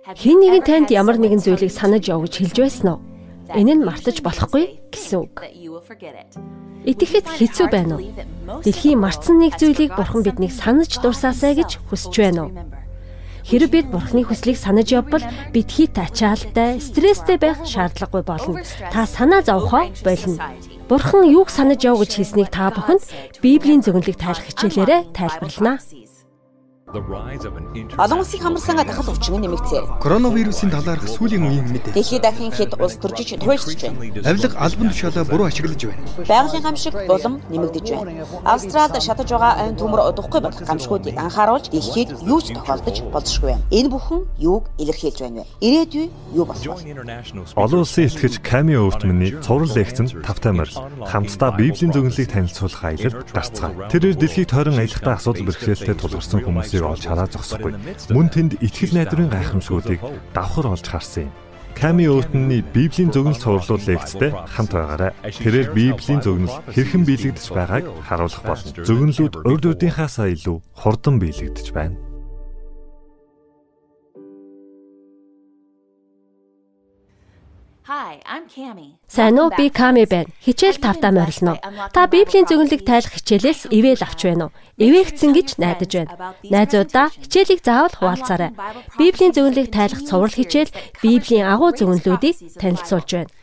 Хэн нэгэн танд ямар нэгэн зүйлийг санаж яв гэж хэлж байсан уу? Энэ нь мартаж болохгүй гэсэн үг. Итгэхэд хэцүү байна уу? Дэлхийн мартсан нэг зүйлийг бурхан биднийг санаж дурсаасаа гэж хүсэж байна уу? Хэрэг бид бурхны хүслийг санаж явбал бид хит ачаалтай, стресстэй байх шаардлагагүй болно. Та санаа зовхоо болно. Бурхан юуг санаж яв гэж хэлснийг та бүхэнд Библийн зөвнөлийг тайлах хичээлээрээ тайлбарлана. Олон улсын хамарсанга дахал өвчин нэмэгцээ. Коронавирусын талаарх сүүлийн үеийн мэдээ. Дэлхийд дахин хэд улс төржиж туйлширч байна. Авилга албан тушаалаа буруу ашиглаж байна. Байгалийн гамшиг улам нэмэгдэж байна. Австралид шатаж байгаа айн төмөр удахгүй болох гамшигуудыг анхааруулж дэлхийд юу ч тохиолдож болзошгүй байна. Энэ бүхэн юуг илэрхийлж байна вэ? Ирээдүй юу болох вэ? Олон улсын элтгэж Камио өвтмөний цуврал лекцэнд тавтай морил хамтдаа Библийн зөвнөлийг танилцуулах аялалд дарцгаав. Тэрээр дэлхийг тойрон аялахдаа асуудал бэрхшээлтэй тулгарсан хүмүүсийг зүйлийг олж хараа зогсохгүй. Мөн тэнд итгэл найдварын гайхамшгуудыг давхар олж харсан юм. Ками Оутны Библийн зөвнөл цувралууд лекцтэй хамт байгаарай. Тэрээр Библийн зөвнөл хэрхэн биелэгдэж байгааг харуулах болно. Зөвнөлүүд урд үеийнхаасаа илүү хурдан биелэгдэж байна. Сайн уу би Ками байна. Хичээл тавтаа морилно. Та Библийн зөвнөлийг тайлах хичээлээс ивэл авч байна уу? Ивээгцэн гэж найдаж байна. Найзуудаа хичээлийг заавал хуваалцаарай. Библийн зөвнөлийг тайлах цуврал хичээл Библийн агуу зөвнөлүүдийг танилцуулж байна.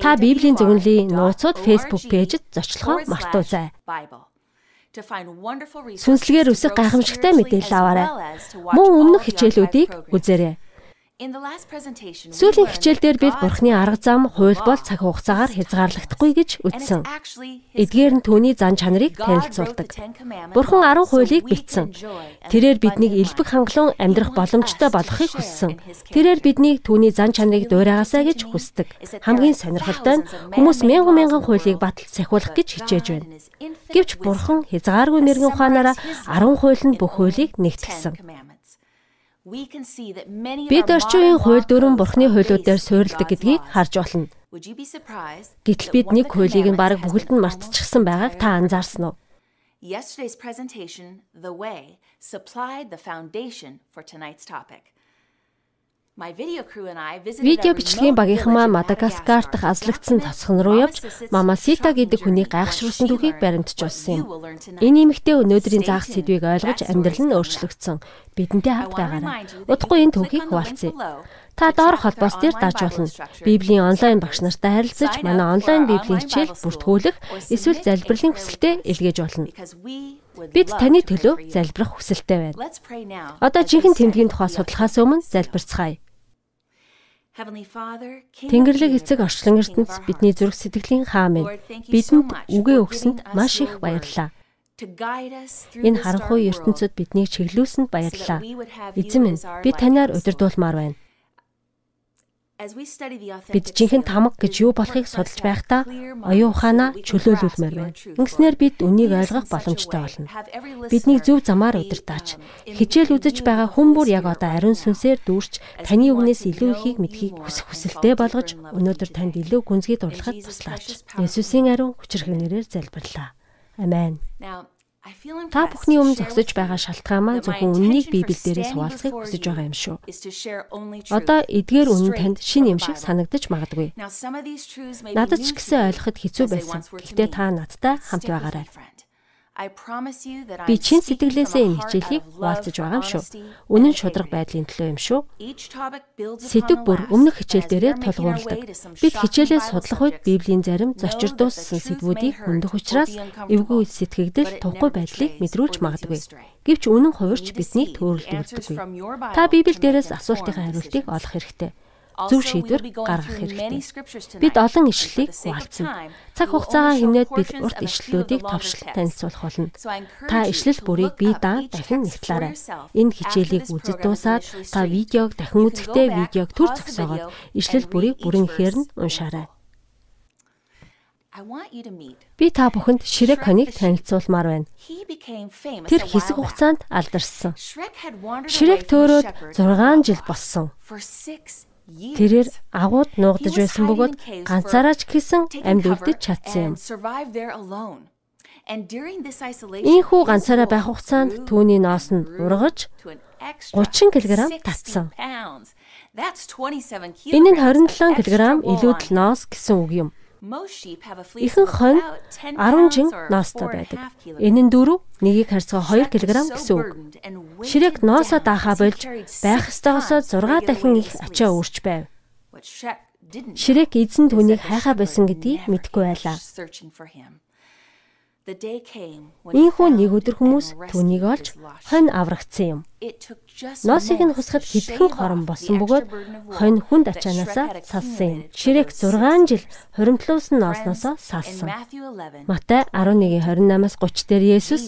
Та Библийн зөвнөлийн нууцуд Facebook пэйжид зочлохоо мартаоцай. Сүнслэгээр үсэх гайхамшигтай мэдээлэл аваарай. Мөн өмнөх хичээлүүдийг үзээрэй. Сүүлийн хичээлдээр бид Бурхны арга зам, хууль бол цаг хугацаагаар хязгаарлагдахгүй гэж үзсэн. Эдгээр нь түүний зан чанарыг танилцуулдаг. Бурхан 10 хуулийг бичсэн. Тэрээр биднийг элбэг хангалуун амьдрах боломжтой болгохыг хүссэн. Тэрээр биднийг түүний зан чанарыг дуурайгаасаа гэж хүсдэг. Хамгийн сонирхолтой нь хүмүүс мянган мянган хуулийг батал сахиулах гэж хичээж байна. Гэвч Бурхан хязгааргүй нэргэн ухаанаараа 10 хуулинд бүх хуулийг нэгтгэсэн. Бид орчин үеийн хууль дүрэн бурхны хуулиудаар суурилдаг гэдгийг харж болно. Гэтэл бид нэг хуулийг нь бараг бүгд нь мартчихсан байгааг та анзаарсан уу? Yesterday's presentation, The Way, supplied the foundation for tonight's topic. Видео бичлэгийн багийнхан маань Мадагаскар дахь азлагдсан тосгон руу явж Мамасита гэдэг хүний гайхшруулсан түүхийг баримтжуулсан юм. Энэ эмэгтэй өнөөдрийн заах сэдвийг ойлгож амьдрал нь өөрчлөгдсөн. Бидэнтэй хамт байгаарай. Удахгүй энэ түүхийг хуваалцъя. Та доор холбоос дээр даж болно. Библийн онлайн багш нартай харилцаж, манай онлайн библийн хичээл бүртгүүлэх, эсвэл залбирлын хүсэлтэд илгээж болно. Бид таны төлөө залбирах хүсэлтэй байна. Одоо жинхэнэ тэмдгийн тухай судлахаас өмнө залбирцгаая. Тэнгэрлэг эцэг орчлон ертөнц бидний зүрх сэтгэлийн хаан минь бидэнд үгээ өгсөнд маш их баярлалаа. Энэ харанхуй ертөнцид биднийг чиглүүлсэнд баярлалаа. Эзэн минь би танаар удирдуулмаар байна. Бид жинхэнэ тамга гэж юу болохыг судалж байхдаа оюун ухаанаа чөлөөлүүлмээр байна. Ингэснээр бид үнийг ойлгох боломжтой болно. Бидний зөв замаар удирдаач. Хичээл үзэж байгаа хүн бүр яг одоо ариун сүнсээр дүүрч таны үгнээс илүү ихийг мэдхийг хүсэх хүсэлтэй болгож өнөөдөр танд илүү гүнзгий дурлахад туслаач. Есүсийн ариун хүчрхэг нэрээр залбирлаа. Амен. Та бүхний өмнө зогсож байгаа шалтгаан маань зөвхөн үннийг Библи дээрээс хуваалцахыг хүсэж байгаа юм шүү. Одоо эдгээр үнэн танд шин юм шиг санагдаж магадгүй. Надад ч гэсэн ойлгоход хэцүү байсан. Гэхдээ та надтай хамт байгаарай. Би чин сэтгэлээсээ энэ хичээлийг хуваалцаж байгаа юм шүү. Үнэн шудраг байдлын төлөө юм шүү. Сэдв бүр өмнөх хичээл дээрээ тулгуурладаг. Бид хичээлээ судлах үед Библийн зарим зочирдуулсан сэдвүүдийг хөндөх учраас эвгүй сэтгэгдэл тухгүй байдлыг мэдрүүлж магадгүй. Гэвч үнэн хувирч биднийг төөрөлдүүлдэггүй. Та Библи дээрээс асуултын хариултыг олох хэрэгтэй зөв шийдвэр гаргах хэрэгтэй. Бид олон ишлэлийг хуваалцсан. Цаг хугацаагаа хэмнээд бид урт ишлэлүүдийг товчлон танилцуулах болно. Та ишлэл бүрийг бие даа дахин нэгтлээрэй. Энэ хичээлийг үзэж дуусаад та видеог дахин үзэхдээ видеог төр зогсоогоод ишлэл бүрийг бүрэн ихээр нь уншаарай. Би та бүхэнд Шрек хоныг танилцуулмаар байна. Тэр хэсэг хугацаанд алдарсан. Шрек төөрөөд 6 жил болсон. Тэрээр агууд нуугдаж байсан бөгөөд ганцаараа ч гэсэн амьд үлдэж чадсан юм. Ийхүү ганцаараа байх хугацаанд түүний ноос нь ургаж 30 кг татсан. Энэ нь 27 кг илүүдл ноос гэсэн үг юм. Ихэнх хонь 10 жин ноостой байдаг. Энэ нь дөрөв нэгийг харьцгаа 2 кг гэсэн үг. Ширээг ноосоо даахаа болж байх ёстойгоосоо 6 дахин их ачаа өөрч байв. Ширээг эзэн түүнийг хайхаа байсан гэдгийг мэдэхгүй байлаа. Ийхүү нэг өдөр хүмүүс түүнийг олж хонь аврагдсан юм. Носыг нь хусахад хэдхэн хорон болсон бөгөөд хонь хүнд ачаанаасаа салсан юм. Ширээг 6 жил хуримтлуулсан ноосноосоо салсан. Матай 11:28-аас 30 дээр Есүс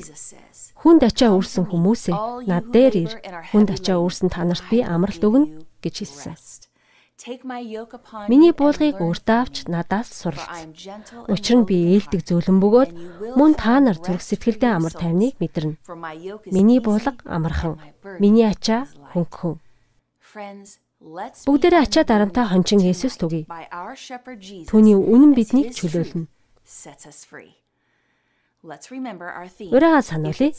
хүнд ачаа үүрсэн хүмүүсээ над дээр ир. Хүнд ачаа үүрсэн та нарт би амралт өгнө гэж хэлсэн. Миний буулгыг өөртөө авч надаас суралц. Учир нь би ээлдэг зөөлөн бөгөөд мөн та нар зүрх сэтгэлдээ амар тайвныг мэдэрнэ. Миний буулга амархан, миний ачаа хөнгөн. Бүгдээрээ ачаа дарамтаа хончин Есүс түгий. Түүний үнэн биднийг чөлөөлнө. Ураагаа сануулъя.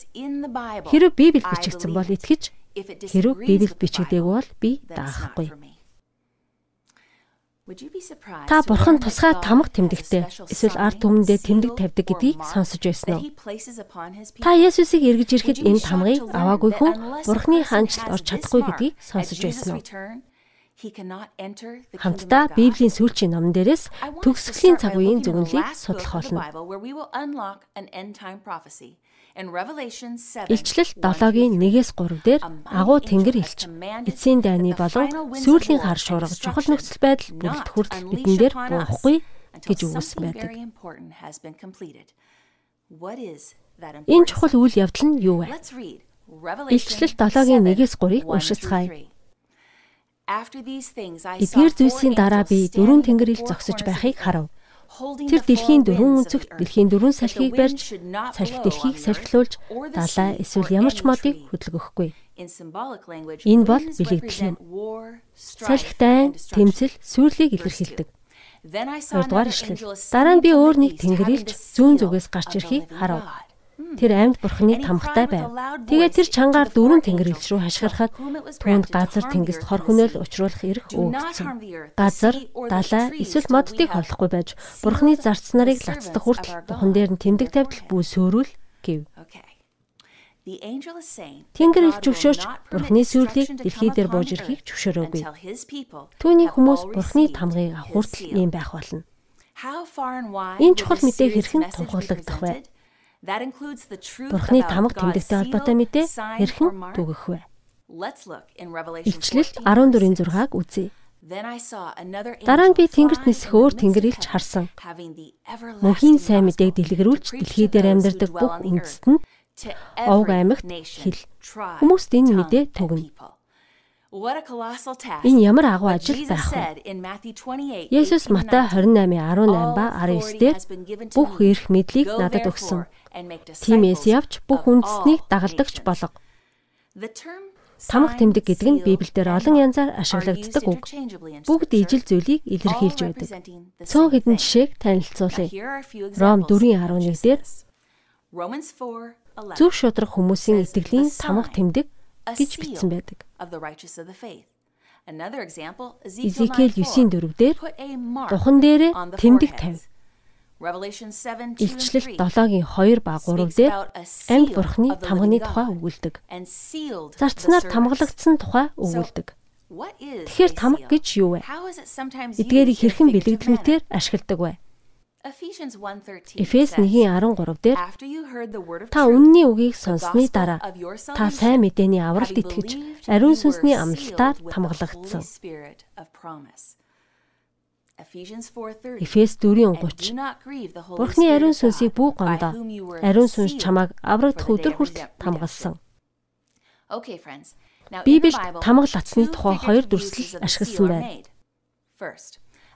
Хэрэг Библиэд бичигдсэн бол итгэж, хэрэг Библиэд бичигдээгүй бол би даахгүй. Та бурхан тусгай тамга тэмдэгтэй эсвэл ард түмэндээ тэмдэг тавьдаг гэдгийг сонсож байсан уу? Та Есүсийг эргэж ирэхэд энэ тамгыг аваагүй хүн бурханы хаанчлалд орж чадахгүй гэдгийг сонсож байсан уу? Хамтдаа Библийн сүүлчийн номон дээрээс төгсгөлийн цаг үеийн зөвнөлийг судлах болно. Илчлэл 7-гийн 1-ээс 3 дээр агуу тэнгэр илч эцсийн дайны болон сүүрлийн хар шуурга чухал нөхцөл байдал бүрэлдэх хүртэл бидэн дээр буухгүй гэж өгүүлсэн байдаг. Энэ чухал үйл явдал нь юу вэ? Илчлэл 7-гийн 1-ээс 3-ыг уншицгаая. Эдгээр зүйлсийн дараа би дөрвөн тэнгэр ил зогсож байхыг харав. Тэр дэлхийн дөрвөн өнцөгт дэлхийн дөрвөн салхийг барьж салхи дэлхийг салхилуулж далай эсвэл ямар ч модыг хөдөлгөхгүй. Энэ бол бэлэгдэл юм. Салхи дайн, тэмцэл, сүрлийг илэрхийлдэг. Хоёрдугаар ишлэл. Дараа нь би өөр нэг тэнгэрлж зүүн зүгээс гарч ирэхийг харав. Тэр амьд бурхны тамхтай байв. Тэгээ тэр чангаар дөрвөн тэнгэрлэгч рүү хашгирахад түүнд газар тэнгист хор хөнөөл учруулах эрх өгөгдсөн. Газар, далай эсвэл моддыг хорлохгүй байж бурхны зарц нарыг лацдах хүртэл духан дээр нь тэмдэг тавьдал бүү сөөрүүл гэв. Тэнгэр ил зөвшөөрч бурхны сүрлийг дэлхий дээр бууж ирэхийг зөвшөөрөөгүй. Түүний хүмүүс бурхны тамгыг авах хүртэл ийм байх болно. Энэ чухал мэдээг хэрхэн тунхаглагдах вэ? Бурхны тамга тэмдэгтэй холбоотой мэдээ хэрхэн түгэх вэ? Илчлэл 14-ийн 6-аг үзье. Дараа нь би тэнгэрт нисэх өөр тэнгэр илж харсан. Мөнхийн сайн мэдээг дэлгэрүүлж дэлхий дээр амьдардаг бүх үндэстэн овг аймагт хэл. Хүмүүст энэ мэдээ түгнэ. Энэ ямар агуу ажил байх вэ? Есүс Матай 28:18 ба 19 дээр бүх эрх мэдлийг надад өгсөн. Тимээс явж бүх үндэснийг дагалдагч болго. Тамга тэмдэг гэдэг нь Библиэлд олон янзаар ашиглагддаг үг. Бүгд ижил зүйлийг илэрхийлж байдаг. Цөөн хэдэн жишээг танилцуулъя. Ром 4:11 дээр Зөв шудраг хүмүүсийн итгэлийн тамга тэмдэг гэж бичсэн байдаг. Изекэл 9:4 дээр духан дээрээ тэмдэг тавь. Илчлэл 7-гийн 2 ба 3 дээр амьд бурхны тамганы тухай өгүүлдэг. Зарцнаар тамгалагдсан тухай өгүүлдэг. Тэгэхээр тамга гэж юу вэ? Эдгээрийг хэрхэн бэлэгдлүүтээр ашигладаг вэ? Эфес 1:13 дээр та үнний үгийг сонссны дараа та сайн мэдээний авралт итгэж ариун сүнсний амлалтаар тамгалагдсан. Эфес 4:30 Бурхны ариун сүнсийг бүх гомдоо ариун сүнс чамайг аврагдах өдөр хүртэл тамгалсан. Библиэд тамгал атсны тухай хоёр дүрслэл ашигласан байна.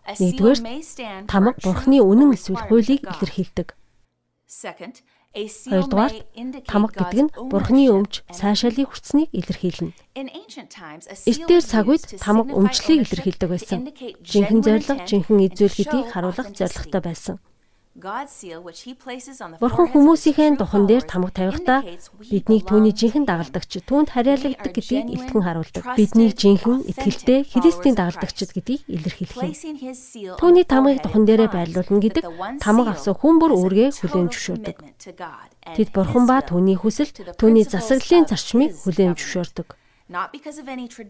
Нэгдүгээр тамга бурхны үнэн эсвэл хуулийг илэрхийлдэг. Хоёрдугаар тамга гэдэг нь бурхны өмч сайшаалыг хүртсэнийг илэрхийлнэ. Эртээр цаг үед тамга өмчлийг илэрхийлдэг байсан. Жинхэнэ зориг, жинхэнэ эзүүл гэдгийг харуулах зорилготой байсан. Бурхан хүмүүсийнхээ духан дээр тамга тавихдаа биднийг түүний жинхэнэ дагалдагч түүнд харьяалагддаг гэдгийг илтгэн харуулдаг. Биднийг жинхэнэ итгэлтэй Христийн дагалдагчд гэдгийг илэрхийлэх юм. Түүний тамгыг духан дээрээ байрлуулна гэдэг тамга авсан хүн бүр өөргөө хүлээн зөвшөөрдөг. Тэд бурхан ба түүний хүсэлт, түүний засаглалын зарчмыг хүлээн зөвшөөрдөг.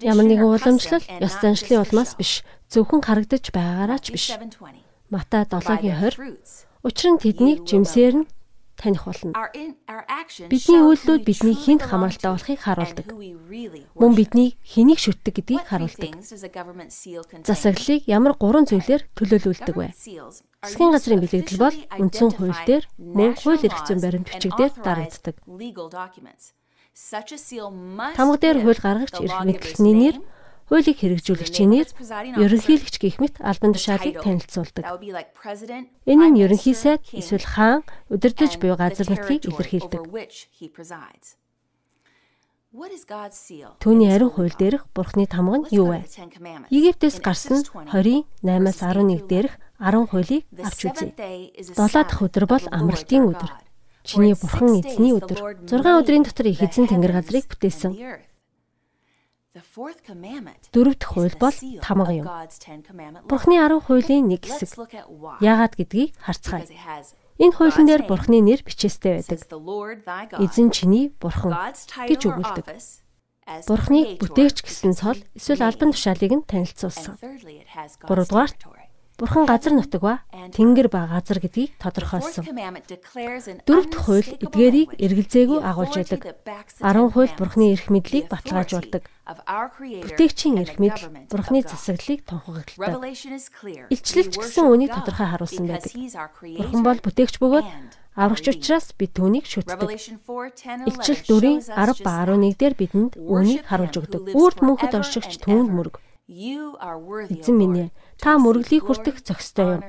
Ямар нэгэн уламжлал, ёс заншлын улмаас биш, зөвхөн харагдаж байгаагаараа ч биш. Матай 7-гийн 20 Учир нь тэднийг жимсээр нь таних болно. Бидний үйлдэлүүд бидний хинт хамааралтай болохыг харуулдаг. Мөн бидний хэнийг шүтдэг гэдгийг харуулдаг. Засаглалыг ямар гурван зүйлээр төлөөлүүлдэг вэ? Засгийн газрын бэлэгдэл бол үндсэн хууль дээр мөн хууль эрх зүйн баримт бичигдээр дарагддаг. Тамга дээр хууль гаргагч эрх мэдлэлтний нэр хуулийг хэрэгжүүлэгчийн нэр ерөнхийлөгч гэх мэт албан тушаалыг танилцуулдаг. Энэ нь ерөнхий сайд эсвэл хаан удирдах буй газар нутгийг илэрхийлдэг. Түүний ариун хууль дээрх Бурхны тамга нь юу вэ? Египтээс гарсан 20-8-аас 11 дээрх 10 хуулийг авч үзье. 7 дахь өдөр бол амралтын өдөр. Чиний Бурхан эзний өдөр. 6 өдрийн дотор их эзэн тэнгэр газрыг бүтээсэн. Дөрөв дэх хууль бол тамга юм. Бурхны 10 хуулийн нэг хэсэг. Яагаад гэдгийг харцгаая. Энэ хуулийн дээр Бурхны нэр бичээстэй байдаг. Эзэн чиний Бурхан гэж өгүүлдэг. Бурхныг бүтээгч гэсэн цол эсвэл албан тушаалыг нь танилцуулсан. Гуравдугаарт Бурхан газар нутаг ба тэнгэр ба газар гэдгийг тодорхойлсон. Дөрөвд хууль эдгээрийг эргэлзээгүй агуулж байдаг. 10 хууль Бурханы эрх мэдлийг баталгаажуулдаг. Бүтээгчийн эрх мэдэл Бурханы засаглалыг тунхагладаг. Илчлэлч гэсэн үнийг тодорхой харуулсан байдаг. Бурхан бол бүтээгч бөгөөд аврагч учраас бид түүнийг шүтдэг. Илчил 4-ийн 10 ба 11 дээр бидэнд үүнийг харуулж өгдөг. Үрд мөнхөд оршигч түүнд мөрөг. Эзэн минь ээ та мөрөглийг хүртэх зохистой юм.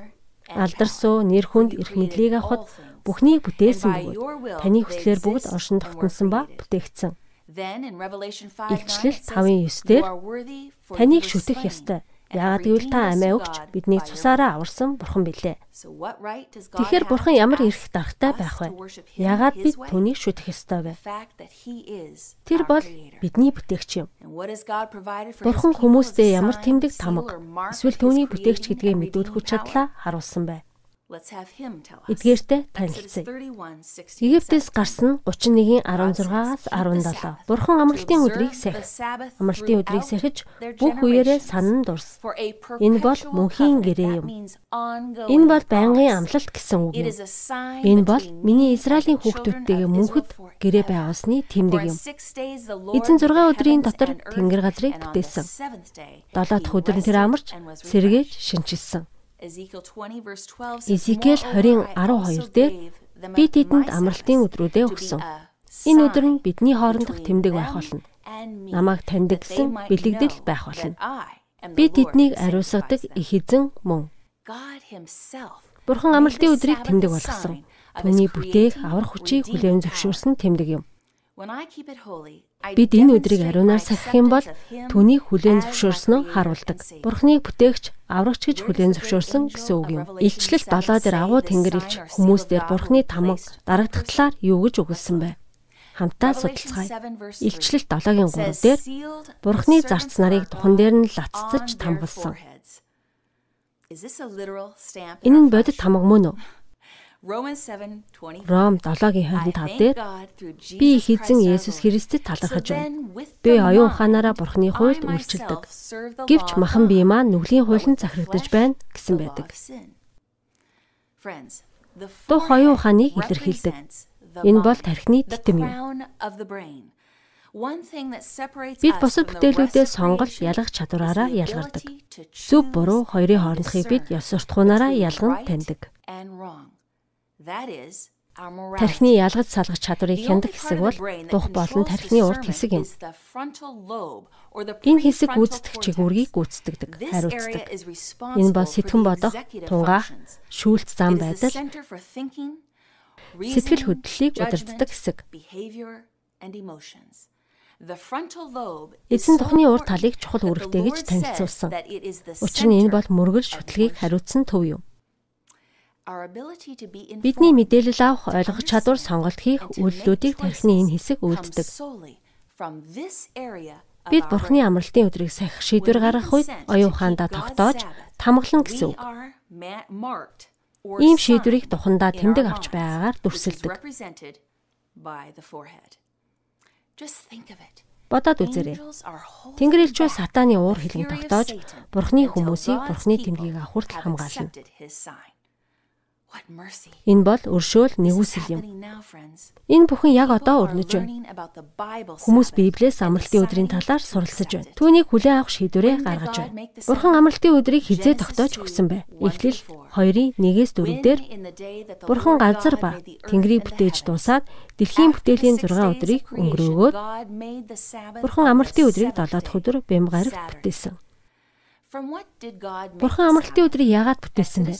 Алдарсуу нэр хүнд эрх мэдлийг авахд бүхнийг бүтээсэн бөгөөд таны хүслээр бүгд оршин тогтносон ба бүтээгдсэн. Илчлэл 5:9 дээр таныг шүтэх ёстой. Яагаад гэвэл та амиа өгч биднийг цусаараа аварсан бурхан билээ. Тэгэхээр бурхан ямар эрх даргатай байх вэ? Яагаад бид түүнийг шүтэх ёстой вэ? Тэр бол бидний бүтээгч юм. Бурхан хүмүүстээ ямар тэмдэг тамга эсвэл түүний бүтээгч гэдгээ мэдүүлэх хүч чадлаа харуулсан байна. Эдгээртэй танилцъя. Египтээс гарсан 31-ийн 16-аас 17. Бурхан амралтын өдрийг сахив. Амралтын өдрийг сахиж бүх үеэрээ санан дурс. Энэ бол мөнхийн гэрээ юм. Энэ бол байнгын амлалт гэсэн үг юм. Энэ бол миний Израилийн хүүхдүүдтэйгээ мөнхөд гэрээ байгуулсны тэмдэг юм. Эзэн 6 өдрийн дотор тэнгэр газрыг бүтээсэн. 7 дахь өдөр нь тэр амарч сэргээж шинчилсэн. Эзекиэл 20-ын 12 дээр би тэдэнд амралтын өдрүүдээ өгсөн. Энэ өдөр нь бидний хоорондох тэмдэг байх болно. Намайг таньдаг гэсэн бэлэгдэл байх болно. Би тэднийг ариусгадаг их эзэн мөн. Бурхан амралтын өдрийг тэмдэг болгосон. Түүний бүтээх аврах хүчийг хүлээн зөвшөөрсөн тэмдэг юм. Бид энэ өдрийг ариунаар сахих юм бол түүнийг хүлээн зөвшөөрснөө харуулдаг. Бурхныг бүтээгч аврагч гэж хүлээн зөвшөөрсөн гэсэн үг юм. Илчлэл 7 дээр агуу тэнгэрэлж хүмүүс дээр Бурхны тамга дарагдах талаар юу гэж өгүүлсэн бэ? Хамтаа судалцгаая. Илчлэл 7-гийн 3 дээр Бурхны зарц нарыг духан дээр нь лаццаж тамгалсан. Энэ нь бодит тамга мөн үү? Ром 7-гийн 25 дээр би их эзэн Есүс Христэд талархаж байна. Би оюун ухаанаараа Бурхны хуйлд үйлчилдэг. Гэвч махан бие маань нүглийн хуйланд захирагдаж байна гэсэн байдаг. Дух оюун ухааныг илэрхийлдэг. Энэ бол тархины титэм юм. Бид бусад бүтээлүүдээс сонголт ялгах чадвараараа ялгардаг. Зөв буруу хоёрын хоорондохыг бид ёс суртахуунаараа ялган таньдаг. Тархины ялгаж салгах чадварыг хяндаг хэсэг бол дух болон тархины урд хэсэг юм. Энэ хэсэг гүйцэтгэх чигүүргийг гүйцэтгэдэг, хариуцдаг. Энэ бол сэтгэн бодох, тунгаах, шүүлт зам байдал, сэтгэл хөдлөлийг удирддаг хэсэг. Эзэн тухны урд талыг чухал үүрэгтэй гэж танилцуулсан. Учир нь энэ бол мөргөл шүтлгийг хариуцсан төв юм. Бидний мэдээлэл авах ойлгох чадвар сонголт хийх үйлдэлүүдийг тархины энэ хэсэг үйлддэг. Бид Бурхны амралтын өдрийг сахих шийдвэр гаргах үед оюун ухаандаа тогтоож тамгална гэсэн үг. Ийм шийдвэрийг тухандаа тэмдэг авч байгаагаар дүрсэлдэг. Бодоод үзээрэй. Тэнгэр элчүү сатааны уур хилэн тогтоож Бурхны хүмүүсийг Бурхны тэмдгийг авах хүртэл хамгаална. Энэ бол өршөөл нэгүсэл юм. Энэ бүхэн яг одоо өрнөж байна. Хүмүүс Библиэс амралтын өдрийн талаар суралцж байна. Түүнийг хүлээн авах шийдвэрээ гаргаж байна. Бурхан амралтын өдрийг хизээ тогтоож өгсөн бай. Эхлэл 2-ын 1-ээс 4 дээр Бурхан газар ба тэнгэрийг бүтээж дуусаад дэлхийн бүтээлийн 6 өдрийг өнгөрөөгөөд Бурхан амралтын өдрийг 7 дахь өдөр бэм гарагт бүтээсэн. Бурхан амралтын өдрийг яагаад бүтээсэн бэ?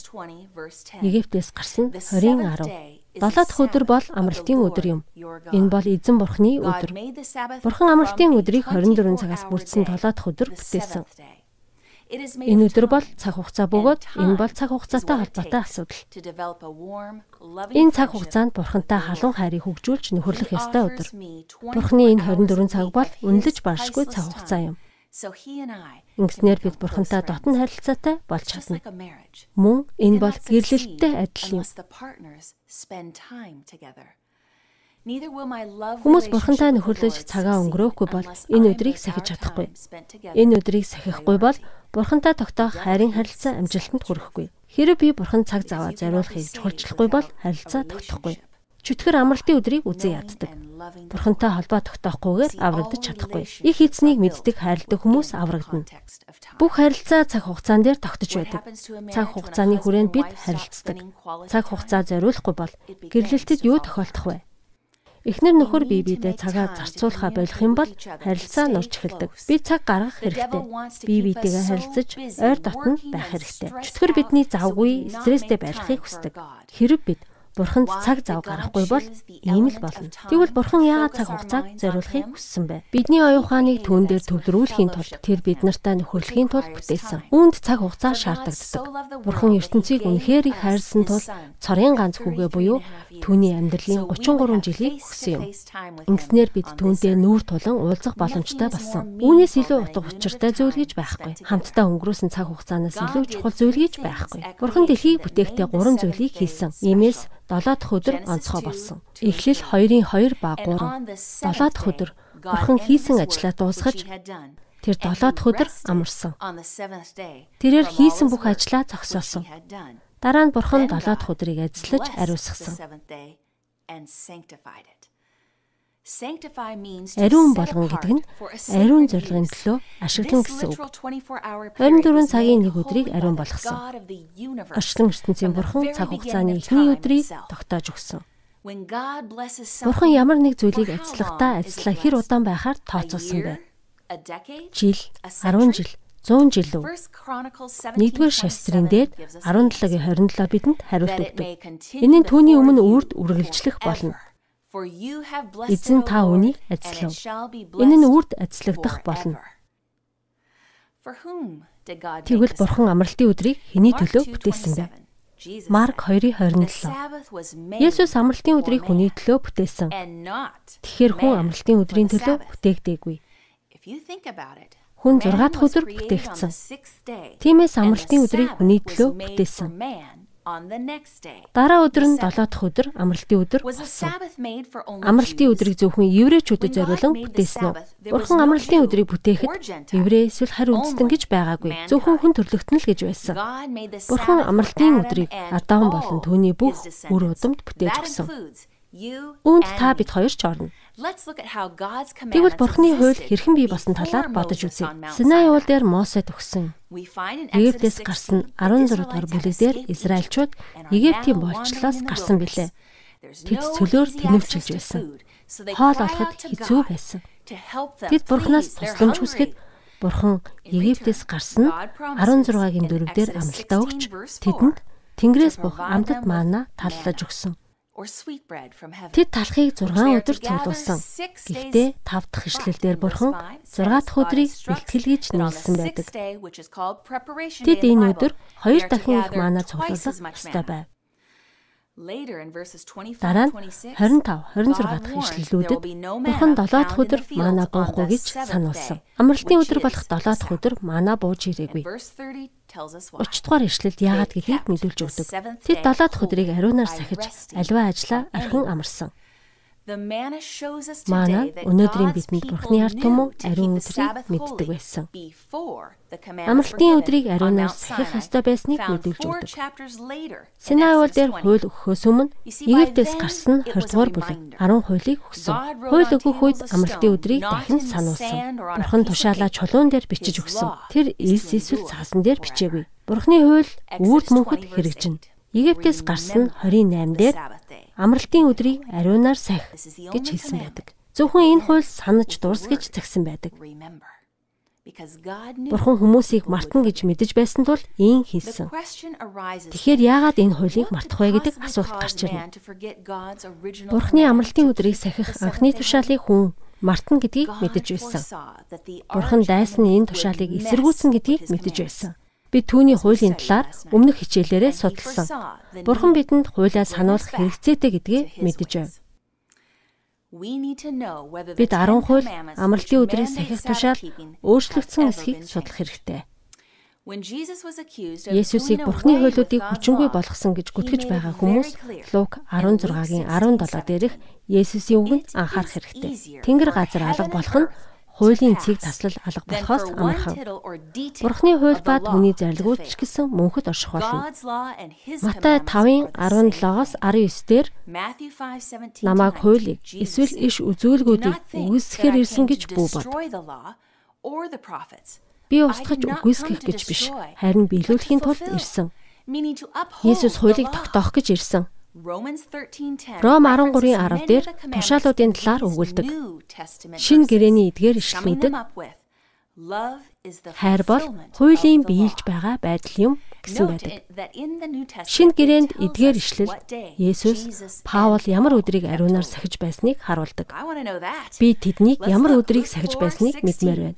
Египтээс гарсан 20-10. 7 дахь өдөр бол амралтын өдөр юм. Энэ бол эзэн Бурханы өдөр. Бурхан амралтын өдрийг 24 цагаас бүрдсэн 7 дахь өдөр бүтээсэн. Энэ өдөр бол цаг хугацаа бөгөөд энэ бол цаг хугацаатай холбоотой асуудал. Энэ цаг хугацаанд бурхантай халуун хайрыг хөгжүүлж нөхөрлөх ёстой өдөр. Бурханы энэ 24 цаг бол үнэлж баршгүй цаг хугацаа юм. Ингэснээр бид бурхантай дотн харилцаатай болж чадна. Мөн энэ бол гэрлэлттэй адил юм. Хүмүүс бурхантай нөхөрлөж цагаа өнгөрөөхгүй бол энэ өдрийг сахиж чадахгүй. Энэ өдрийг сахихгүй бол бурхантай тогтоох хайрын харилцаа амжилтанд хүрэхгүй. Хэрэв би бурхан цаг заваа зориулахыг чухалчлахгүй бол харилцаа тогтохгүй. Чөтгөр амралтын өдрийг үзэн яддаг. Бурхантай холбоо тогтоохгүйгээр аврагдаж чадахгүй. Их эзнийг мэддэг хайрладаг хүмүүс аврагдана. Бүх харилцаа цаг хугацаан дээр тогтож байдаг. Цаг хугацааны хүрээнд бид харилцдаг. Цаг хугацаа зориулахгүй бол гэрлэлтэд юу тохиолдох вэ? Эхнэр нөхөр бие биедээ цагаа зарцуулахаа болох юм бол харилцаа нурж эхэлдэг. Би цаг гаргах хэрэгтэй. Бие биедээ харилцаж ойр дотн байх хэрэгтэй. Чөтгөр бидний завгүй стресстэй байхыг хүсдэг. Хэрэг бид Бурханд цаг зав гаргахгүй бол ийм л болно. Тэгвэл Бурхан яагаад цаг хугацааг зориулахыг хүссэн бэ? Бидний оюун ухааныг түүн дээр төвлөрүүлэхийн тулд тэр бид нартай нөхөрлөхийн тулд бүтээсэн. Үүнд цаг хугацаа шаардлагдаг. Бурхан ертөнцийг үнэхээр их хайрлсан тул цорын ганц хүүгээ буюу түүний амьдралын 33 жилийг өгсөн юм. Ингэснээр бид түүнтэй нүүр тулан уулзах боломжтой болсон. Үүнээс илүү утга учиртай зүйл гэж байхгүй. Хамтдаа өнгөрөөсөн цаг хугацаанаас илүү чухал зүйл гэж байхгүй. Бурхан дэлхийг бүтээхдээ 3 зүйлийг хийсэн. Иймээс 7 дахь өдөр онцгой болсон. Эхлэл 2-ын 2 ба 3. 7 дахь өдөр Бурхан хийсэн ажлаа дуусгаж тэр 7 дахь өдөр амарсан. Тэрээр хийсэн бүх ажлаа зогсоосон. Дараа нь Бурхан 7 дахь өдрийг ажиллаж ариусгасан. Ариун болгон гэдэг нь ариун зорилгын төлөө ашиглан гэсэн үг. 24 цагийн нэг өдрийг ариун болгосон. Орчлон ертөнцийн бурхан цаг хугацааны эхний өдрийг тогтоож өгсөн. Бурхан ямар нэг зүйлийг ажиллахдаа ажиллаа хэр удаан байхаар тооцоолсон бэ? Жил, 10 жил, 100 жил үү? 1-р шастрын дээд 17-гийн 27 бидэнд хариулт өгдөг. Энэ нь түүний өмнө үрд үргэлжлэх болно. Эзэн та үнийг ажиллав. Энэ нь үрд ажиллагдах болно. Тэгвэл Бурхан амралтын өдрийг хэний төлөө бүтээсэн бэ? Марк 2:27. Есүс амралтын өдрийг хүний төлөө бүтээсэн. Тэгэхээр хүн амралтын өдрийн төлөө бүтээгдээгүй. Хүн 6 дахь өдөр бүтээгдсэн. Тиймээс амралтын өдрийг хүний төлөө бүтээсэн. Дараа өдөр нь 7 дахь өдөр амралтын өдөр болсон. Амралтын өдрийг зөвхөн еврейчүүдэд зориулан бүтээсэн үү? Бурхан амралтын өдрийг бүтээхэд еврей эсвэл харь үндэстэн гэж байгаагүй. Зөвхөн хүн төрлөختөн л гэж байсан. Бурхан амралтын өдрийг Адам болон түүний бүх үр удамд бүтээж өгсөн. Үүнд та бид хоёр ч орно. Тэгвэл Бурхны хууль хэрхэн бий болсон талаар бодож үзье. Синай уул дээр Мосе төгсөн. Египтээс гарсан 16 дугаар бүлэгдэр Израильчууд Египтийн болчлоос гарсан билээ. Тэд цөлөөр тэнэвчилж байсан. Хоол олоход хэцүү байсан. Тэд Бурханаас тусламж хүсгэд Бурхан Египтээс гарсан 16-гийн дөрөвдөр амлалтаа өгч тэдэнд Тэнгэрээс бух амтд маана таллаж өгсөн. Тэд талхыг 6 өдөр цуглуулсан. Гэхдээ 5 дахь ишлэлдэр бурхан 6 дахь өдрийг бэлтгэл гэж нэрлсэн байдаг. Тэд энэ өдөр хоёр дахин их мана цуглуулах ёстой байв. Дараа нь 25, 26 дахь ишлэлүүдэд Бурхан 7 дахь өдөр мана буухгүй гэж сануулсан. Амралтын өдөр болох 7 дахь өдөр мана бууж ирээгүй. 30 дугаар ишлэлд яагаад гэдгийг мэдүүлж өгдөг. Тэд 7 дахь өдрийг ариунаар сахиж аливаа ажлаа орхин амарсан. Манай өнөөдрийн бидэнд Бурхны ард түмэн ариун өдрийг мэддэг байсан. Амралтын өдрийг ариунаар сахих ёстой байсныг мэдүүлж өгдөг. Синай уул дээр хууль өгөхөөс өмнө Египтээс гарсан 20 дугаар бүлэг 10 хуулийг өгсөн. Хууль өгөх үед амралтын өдрийг дахин сануулсан. Бурхан тушаалаа чулуун дээр бичиж өгсөн. Тэр Иес эсвэл цаасан дээр бичээгүй. Бурхны хууль үрд мөнхөд хэрэгжинэ. Египтээс гарсан 28 дээр амралтын өдрийг ариунаар сах гэж хэлсэн байдаг. Зөвхөн энэ хууль санаж дурс гэж загсан байдаг. Бурхан хүмүүсийг мартна гэж мэдэж байсан тул ийм хийсэн. Тэгэхээр яагаад энэ хуулийг мартах вэ гэдэг асуулт гарч ирнэ. Бурханы амралтын өдрийг сахих анхны тушаалыг хүн мартна гэдгийг мэдэж байсан. Бурхан дайсан энэ тушаалыг эсэргүүцэн гэдгийг мэдэж байсан. Бид түүний хуулийн талаар өмнөх хичээлээрээ судалсан. Бурхан бидэнд хуулиа сануулах хэрэгцээтэй гэдгийг мэдэж байв. Бид 10 хууль амралтын өдрийг сахих тушаал өөрчлөгдсөн эсхийг судлах хэрэгтэй. Есүсийг Бурхны хуулиудыг хүчингүй болгосон гэж гүтгэж байгаа хүмүүс Лук 16-гийн 17 дээрх Есүсийн үгэнд анхаарах хэрэгтэй. Тэнгэр газар алга болох нь хуулийн эцгийг таслал алга болохоос амархан. Бурхны хууль ба түүний зарилгууч гэсэн мөнхөд орших болно. Матай 5-ын 17-оос 19 дээр намайг хуулийг эсвэл иш үзүүлгүүдийг үүсгэхээр ирсэн гэж бүү бод. Би устгаж үгүйсгэх гэж биш, харин биелүүлэхийн тулд ирсэн. Есүс хуулийг тогтоох гэж ирсэн. Ром 13-ын 10 дээр тушаалуудын талаар өгүүлдэг. Шинэ гэрээний эдгээр ишлэлүүдэд хайр бол хуулийн биелж байгаа байдал юм гэсэн байдаг. Шинэ гэрээнд эдгээр ишлэл Есүс Паул ямар өдрийг ариунаар сахиж байсныг харуулдаг. Би тэднийг ямар өдрийг сахиж байсныг мэдмээр байна.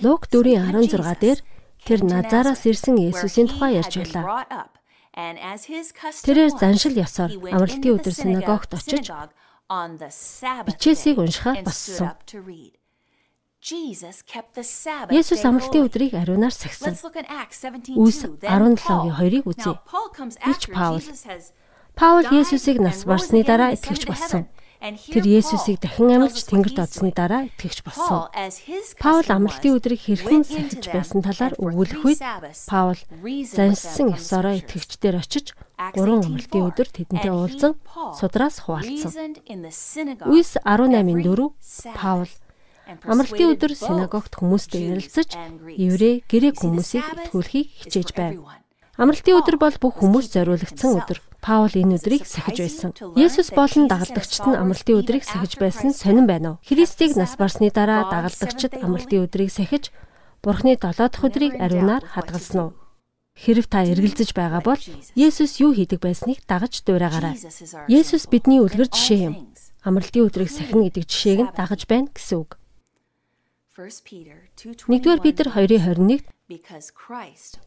Лук 4:16 дээр тэр Назараас ирсэн Есүсийн тухай ярьж байлаа. Тэрээр заншил ёсоор амралтын өдөр синагогт очиж бичээсийг уншихаар боссон. Есүс амралтын өдрийг ариунаар сахисан. Үс 17-гийн 2-ыг үзье. Илч Паул. Паул Есүсийг нас барсны дараа итгэгч болсон. Тэр Есүсийг дахин амьлж тэнгэрт одсны дараа итгэгч болсон. Паул амралтын өдрийг хэрхэн сахиж байсан талаар өгүүлэх үед Паул заншсан ёсороо итгэгчдэр очиж гурван амралтын өдөр тэдэнтэй уулзан судраас хуваалцсан. Үс 18-ын 4 Паул амралтын өдөр синагогт хүмүүстэй ярилцаж еврей грек хүмүүсийг итгүүлэхийг хичээж байв. Амралтын өдөр бол бүх хүмүүс зориулагдсан өдөр. Паул энэ өдрийг сахиж байсан. Есүс болон дагалдагчид нь амралтын өдрийг сахиж байсан сонирн байна уу? Христийг нас барсны дараа дагалдагчид амралтын өдрийг сахиж Бурхны 7 дахь өдрийг ариунаар хадгалсан уу? Хэрв та эргэлзэж байгаа бол Есүс юу хийдэг байсныг дагаж дуурайгаарай. Есүс бидний үлгэр жишээ юм. Амралтын өдрийг сахина гэдэг жишээг нь дагаж байна гэсэн үг. 1-р Петр 2:21-д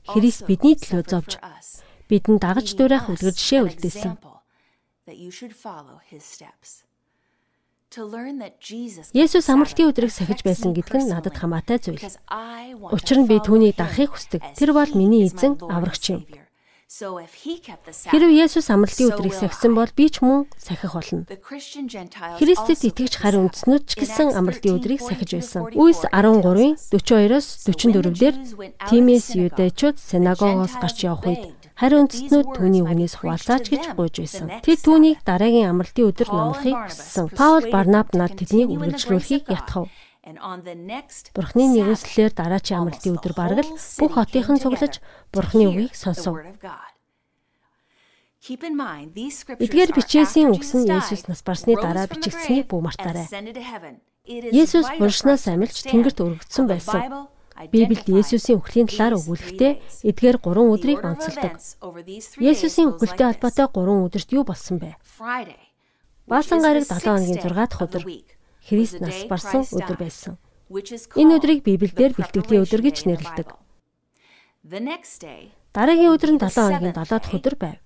Христ бидний төлөө зовж бидэнд дагаж дуурайх үлгэр жишээ үлдээсэн. Есүс амралтын өдрийг сахиж байсан гэдг нь надад хамаатай зүйл. Учир нь би түүнийг дагахыг хүсдэг. Тэр бол миний эзэн аврагч юм. Хэрв Есүс амралтын өдрийг сахисан бол би ч мөн сахих болно. Христэд итгэж харин үндснүүд ч гэсэн амралтын өдрийг сахиж байсан. Үс 13-ын 42-оос 44 дээр Тимээс юдэчүүд синагогоос гарч явах үед Харин үндэстнүүд түүний үгнээс хуваалцаач гэж гуйж байсан. Тэд түүнийг дараагийн амралтын өдөр номлохыг хүссэн. Паул Барнаб нар тэднийг үргэлжлүүлэхийг ятгав. Бурхны нэгүслэлээр дараачийн амралтын өдөр бараг л бүх хотынхан цуглаж Бурхны үгийг сонсов. Эдгээр бичээсийн үгс нь Есүс нас барсны дараа бичигдсэнийг бүү мартаарай. Есүс буршнаас амилж тэнгэрт өргөгдсөн байсан. Библиэд Есүсийн үхлийн талаар өгүүлэхдээ эдгээр 3 өдрийг онцолдог. Есүсийн үхэлтэй холбоотой 3 өдөрт юу болсон бэ? Баасан гараг 7 хоногийн 6 дахь өдөр Христ нас барсан өдөр байсан. Энэ өдрийг Библиэлд бэлтгэлийн өдөр гэж нэрлэдэг. Дараагийн өдөр нь 7 хоногийн 7 дахь өдөр байв.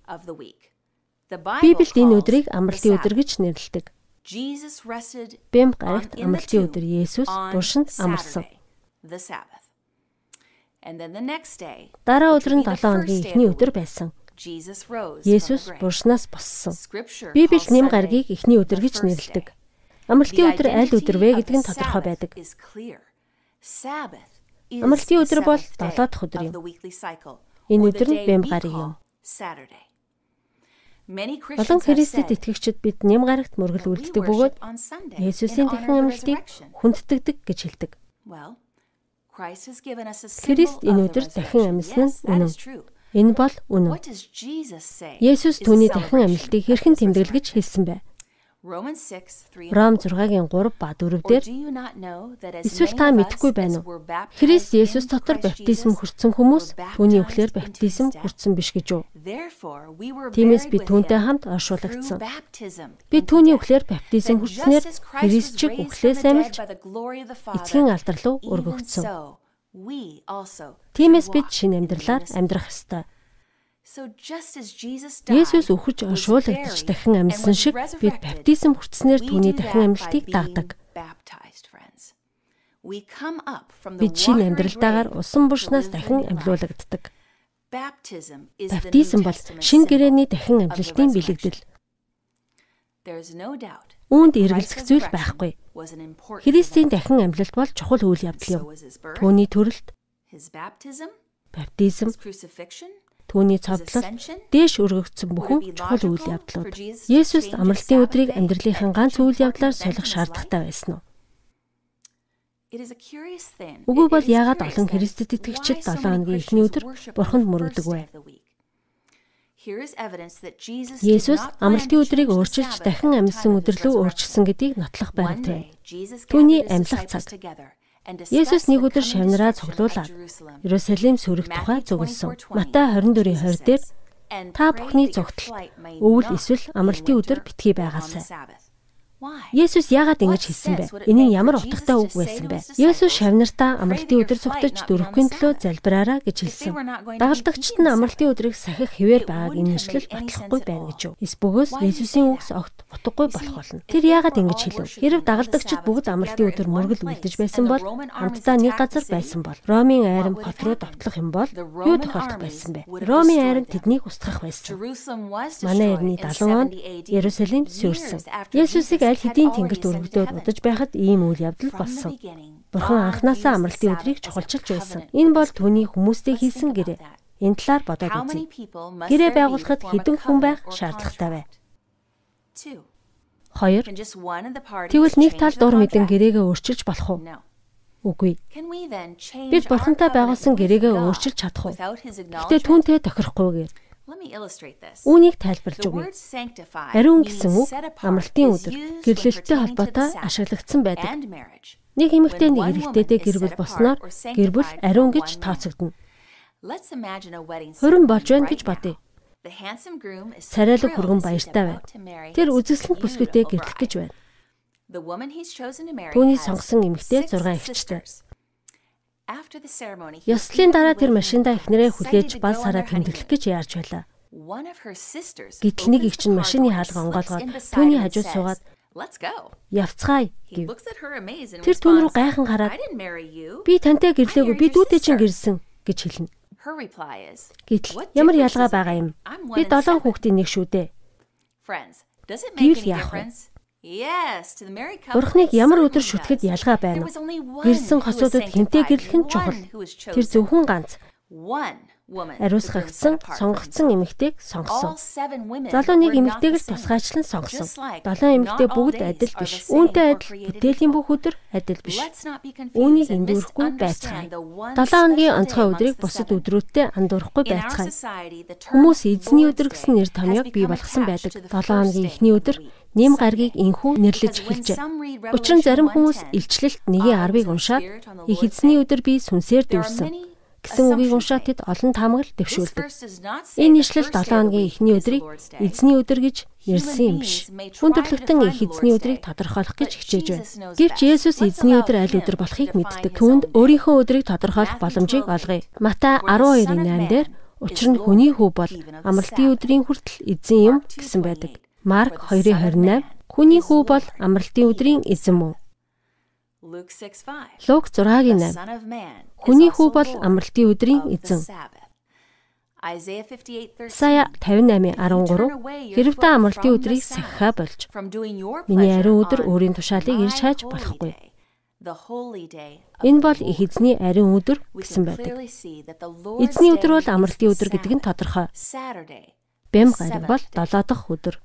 Библиэд энэ өдрийг амралтын өдөр гэж нэрлэдэг. Бэм гарагт амралтын өдөр Есүс буршинд амарсан. Дараа өдөр нь 7 хоногийн эхний өдөр байсан. Есүс буршнаас боссон. Библи нэм гаргийг эхний өдөр гэж нэрлэдэг. Амралтын өдөр аль өдөр вэ гэдэг нь тодорхой байдаг. Амралтын өдөр бол 7 дахь өдөр юм. Энэ өдөр нь бэм гараг юм. Олон Христэд итгэгчид бид нэм гарагт мөргөл үлддэг бөгөөд Есүсийн дахин амралтыг хүндэтгдэг гэж хэлдэг. Христ энэ өдөр дахин амьсан үнэн. Энэ бол үнэн. Есүс түүний дахин амьлтыг хэрхэн тэмдэглэж хэлсэн бэ? Ром 6-гийн 3 ба 4 дээр Эсвэл та мэдэхгүй байна уу? Христ Есүс дотор баптизм хүртсэн хүмүүс түүний үхлээр баптизм хүртсэн биш гэж үү? Тиймээс би түүнтэй хамт оршуулгдсан. Би түүний үхлээр баптизм хүртснээр Христ чиг үхлээс амилж эцгийн алдар руу өргөгдсөн. Тиймээс бид шинэ амьдралаар амьдрах ёстой. Есүс үхэж оршуулгадж дахин амьсан шиг бид баптизм хүртснээр түүний дахин амьлтыг дагдаг. Бид шинэ амьдралтаагаар усан буршнаас дахин амьлуулагддаг. Баптизм бол шинэ гэрээний дахин амьлалтын бэлэгдэл. Үүнд эргэлзэх зүйл байхгүй. Христийн дахин амьлалт бол чухал үйл явдал юм. Түүний төрөлт, баптизм, түүний цовдлол, дээш өргөгдсөн бүхэн чухал үйл явдлууд. Есүс амралтын өдрийг амьдралынхаа ганц үйл явдлаар солих шаардлагатай байсан уу? Үгүй бол яагаад олон Христэд итгэгчид 7 хоногийн эхний өдөр бурханд мөрөгдөг вэ? Есүс амралтын өдрийг өөрчилж дахин амьсан рүү өөрчилсөн гэдгийг нотлох байртай. Түүний амьлах цаг Есүс нэг өдөр шавнараа цуглуулад Иерусалим сүрэх тухай зөвлөсөн. Матай 24:20 дээр та бүхний зүгтэл өвөл эсвэл амралтын өдөр битгий байгаасай. Есүс яагаад ингэж хэлсэн бэ? Нь ямар утгатай үг байсан бэ? Есүс шавнартаа амралтын өдөр цугтаж дөрөвхийн төлөө залбираараа гэж хэлсэн. Дагалдагчид нь амралтын өдрийг сахих хэвээр байгааг энэ нэшлэл батлахгүй байна гэж юу? Эсбөгөөс Есүсийн үгс огт утгагүй болох болно. Тэр яагаад ингэж хэлв? Хэрв дагалдагчид бүгд амралтын өдөр мөргөл үлдэж байсан бол хамтдаа нэг газар байсан бол Ромын айран хот руу давтлах юм бол юу тохиолдох байсан бэ? Ромын айран тэднийг устгах байсан. Манай эртний 70 онд Иерусалим сүрсэн. Есүсийг аль хэдийн тэнгэрт өргөдөөд удаж байхад ийм үйл явдал болсон. Бурхан анханасаа амралтын өдрийг чухалчилж байсан. Энэ бол түүний хүмүүстэй хийсэн гэрээ. Энэ талаар бодоод үзье. Гэрээ байгуулахад хэдэн хүн байх шаардлагатай вэ? 2. Тэгвэл нэг тал дур мэдэн гэрээгээ өөрчилж болох уу? Үгүй. Бид бурхантай байгуулсан гэрээгээ өөрчилж чадах уу? Гэтэ түүнтэй тохирохгүйгээр Үүнийг тайлбарлаж өгье. Ариун гэсэн үг амралтын өдөр гэрлэлттэй холбоотой ашиглагдсан байдаг. Нэг эмэгтэй нэг эрэгтэйдээ гэр бүл болсноор гэр бүл ариун гэж тооцогдно. Хөрөн болж байна гэж бодъё. Царайлаг хүргэн баяртай байна. Тэр үзэсгэлэн бүсгүйтэй гэрлэх гэж байна. Түүний сонгосон эмэгтэй 6 эгчтэй. Ёслолын дараа тэр машиндаа эхнэрээ хүлээж бал сараа тэмдэглэх гэж яарч байлаа. Гэтэл нэг их чинь машины хаалга онгоолгоод түүний хажууд суугаад Явцгаая гэв. Тэр түүн рүү гайхан хараад би тантай гэрлээгүй би дүүтэй чинь гэрсэн гэж хэлнэ. Гэтэл ямар ялгаа байгаа юм? Би долоон хүүхдийн нэг шүү дээ. Гэвэл яах вэ? Бурхныг ямар өдөр шүтгэд ялгаа байна уу? Гэрсэн хосуудад хинтээ гэрлэх нь чухал. Тэр зөвхөн ганц. Ариусгагдсан, сонгогдсон эмэгтэйг сонгосон. Залуу нэг эмэгтэйг л тусгайчлан сонгосон. Долоон эмэгтэй бүгд адил биш. Үүнтэй адил бүтээлийн бүх өдөр адил биш. Үүнийг эндүрхгүй байцгаая. 7 хоногийн онцгой өдрийг бусад өдрүүдтэй андуурахгүй байцгаая. Хүмүүс эзний өдөр гэсэн нэр томьёог бий болгосон байдаг. 7 хоногийн эхний өдөр нэм гаргийг инхүү нэрлэж эхэлжээ. Учир нь зарим хүмүүс илчлэлт 1:10-ыг уншаад их эзний өдөр би сүнсээр дүүрсэн гэсэн үгийг уншаад тэд олон таамаглал дэвшүүлдэг. Энэ нийслэл 7 хоногийн эхний өдрийг эзний өдөр гэж нэрсэн юм биш. Хүн төрлөختөн их эзний өдрийг тодорхойлох гэж хичээж байна. Гэвч Есүс эзний өдөр аль өдөр болохыг мэддэг. Түүнд өөрийнхөө өдрийг тодорхойлох боломжийг олгоё. Матай 12:8 дээр Учир нь хүний хүү бол амралтын өдрийн хүртэл эзэн юм гэсэн байдаг. Марк 2:28 Хүний хүү бол амралтын өдрийн эзэн мөн. Лук 6:8 Хүний хүү бол амралтын өдрийн эзэн. Сая 58:13 Хэрв та амралтын өдрийг сахихаа болж миний ариун өдөр өөрийн тушаалыг ирж хайж болохгүй. Энэ бол их эзний ариун өдөр гэсэн байдаг. Эзний өдөр бол амралтын өдөр гэдэг нь тодорхой. Бэм гариг бол 7 дахь өдөр.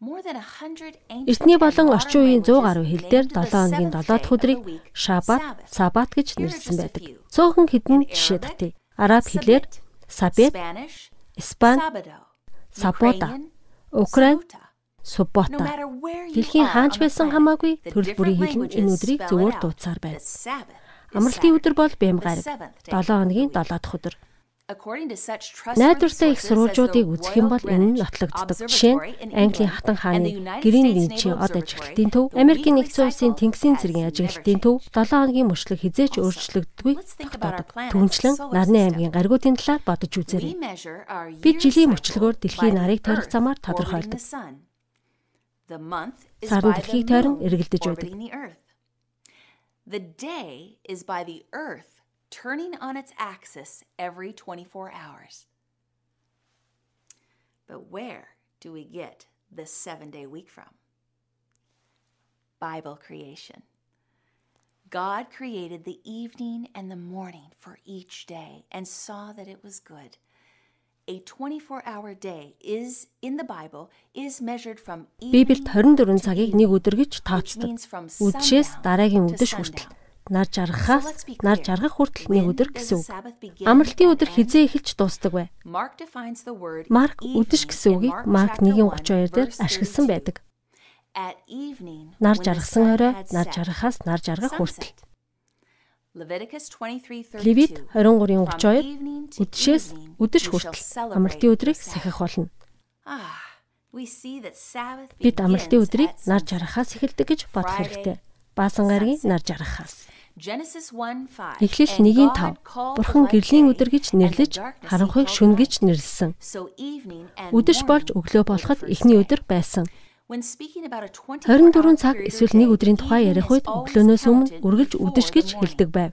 Эртний болон орчин үеийн 100 гаруй хил дээр 7 хоногийн 7 дахь өдрийг Шаббат, Саббат гэж нэрлэсэн байдаг. Цөөхөн хэдэн жишээ татъя. Араб хэлээр Сабет, Испани, Сапода, Украин, Суббота. Дэлхийн хаанч байсан хамаагүй төрөл бүрийн нь энэ өдрийг зөвөр дуудсаар байна. Амралтын өдөр бол бэм гараг. 7 хоногийн 7 дахь өдөр. Найдвартай их сурвалжуудыг үзэх юм бол энэ нь нотлогддог. Жишээ нь Английн хатан хааны Грин Винчийн од ажиглалтын төв, Америкийн нэгдсэн улсын Тэнгисийн цэргийн ажиглалтын төв 7 хоногийн мөрчлөг хизээч өөрчлөгддөггүй тогтоодог. Түүнчлэн нарны аймгийн гаригуудын талаар бодож үзээрэй. Бид жилийн мөчлөгөөр дэлхийн нарыг тойрох замаар тодорхойлдог. Сар нь дэлхийг тойрон эргэлдэж байдаг. The day is by the earth turning on its axis every 24 hours. But where do we get this seven day week from? Bible creation. God created the evening and the morning for each day and saw that it was good. A 24-hour day is in the Bible is measured from Библиэд 24 цагийг нэг өдөр гэж тооцдог. Үдшээс дараагийн үдэш хүртэл Нар жаргахаас нар жаргах хүртэл нэг өдөр гэсэн үг. Амралтын өдөр хизээ эхэлж дуустдаг бай. Марк үдэш гэсэн үгийг Марк 1:32 дээр ашигласан байдаг. Нар жаргасан орой нар жаргахаас нар жаргах хүртэл. Левит 23:32 үдэшээс үдэш хүртэл амралтын өдрийг сахих болно. Бид амралтын өдрийг нар жаргахаас эхэлдэг гэж бодох хэрэгтэй. Баасан гаргийн нар жаргахаас. Эхлэл 1:5 Бурхан гэрлийн өдөр гэж нэрлэж харанхуйг шүн гэж нэрлсэн. Үдэш болж өглөө болоход эхний өдөр байсан. 24 цаг эсвэл нэг өдрийн тухай ярих үед өглөөнөөс өмнө үргэлж үдэш гэж хэлдэг байв.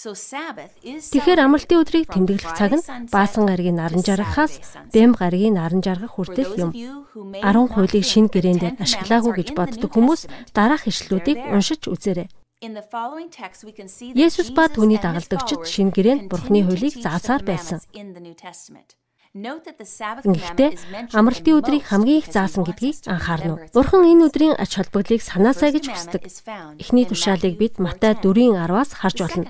Тэгэхээр амралтын өдрийг тэмдэглэх цаг нь баасан гаригийн наран жаргахаас бэм гаригийн наран жаргах хүртэл юм. 10 хуулийг шинэ гэрээнд ашиглаагүй гэж боддог хүмүүс дараах ишлүүдийг уншиж үзээрэй. Есүс ба түүний дагалдагчид шинэ гэрээнд Бурхны хуулийг заасаар байсан. Гэхдээ амралтын өдрийг хамгийн их заасан гэдгийг анхаарна уу? Бурхан энэ өдрийн ач холбогдлыг санаасаа гэж хүсдэг. Эхний тушаалыг бид Матай 4:10-аас харж болно.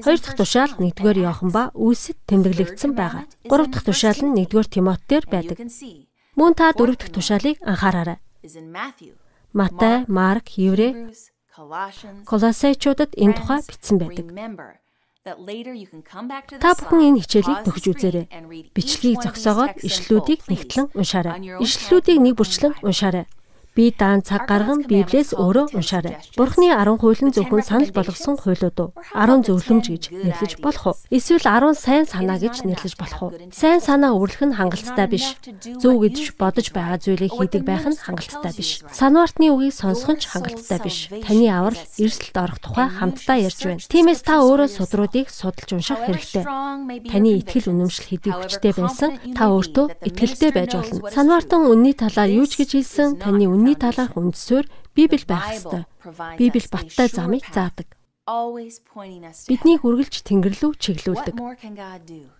Хоёр дахь тушаал 1-р Иохан ба Үлсэд тэмдэглэгдсэн байгаа. Гурав дахь тушаал нь 1-р Тимот дээр байдаг. Мөн та дөрөв дахь тушаалыг анхаараарай. Матай, Марк, Еврей, Колосайчуудад энэ тухай бичсэн байдаг. Та бүхэн энэ хичээлийг төгж үзээрэй. Бичлэгийг зогсоогоод ишлүүдийг нэгтлэн уншаарай. Ишлүүдийг нэг бүрчлэн уншаарай. Би даан цаг гарган Библиэс өөрөө уншаарай. Бурхны 10 хууль нь зөвхөн санал болгосон хуулиуд уу? 10 зөвлөмж гэж нэрлэж болох уу? Эсвэл 10 сайн санаа гэж нэрлэж болох уу? Сайн санаа өвлөх нь хангалттай биш. Зөв гэж бодож байгаа зүйлийг хийдэг байх нь хангалттай биш. Санвартны үгийг сонсох нь ч хангалттай биш. Таны аврал эрсдэлд орох тухай хамтдаа ярьж байна. Тиймээс та өөрөө судруудыг судалж унших хэрэгтэй. Таны итгэл үнэмшил хэдий хүчтэй байсан та өөртөө итгэлтэй байж болно. Санвартан үнний талаар юу ч гэж хэлсэн таны үнний Үүний талаарх үндсээр Библи байх ёстой. Библи баттай замыг заадаг. Биднийг үргэлж Тэнгэр рүү чиглүүлдэг.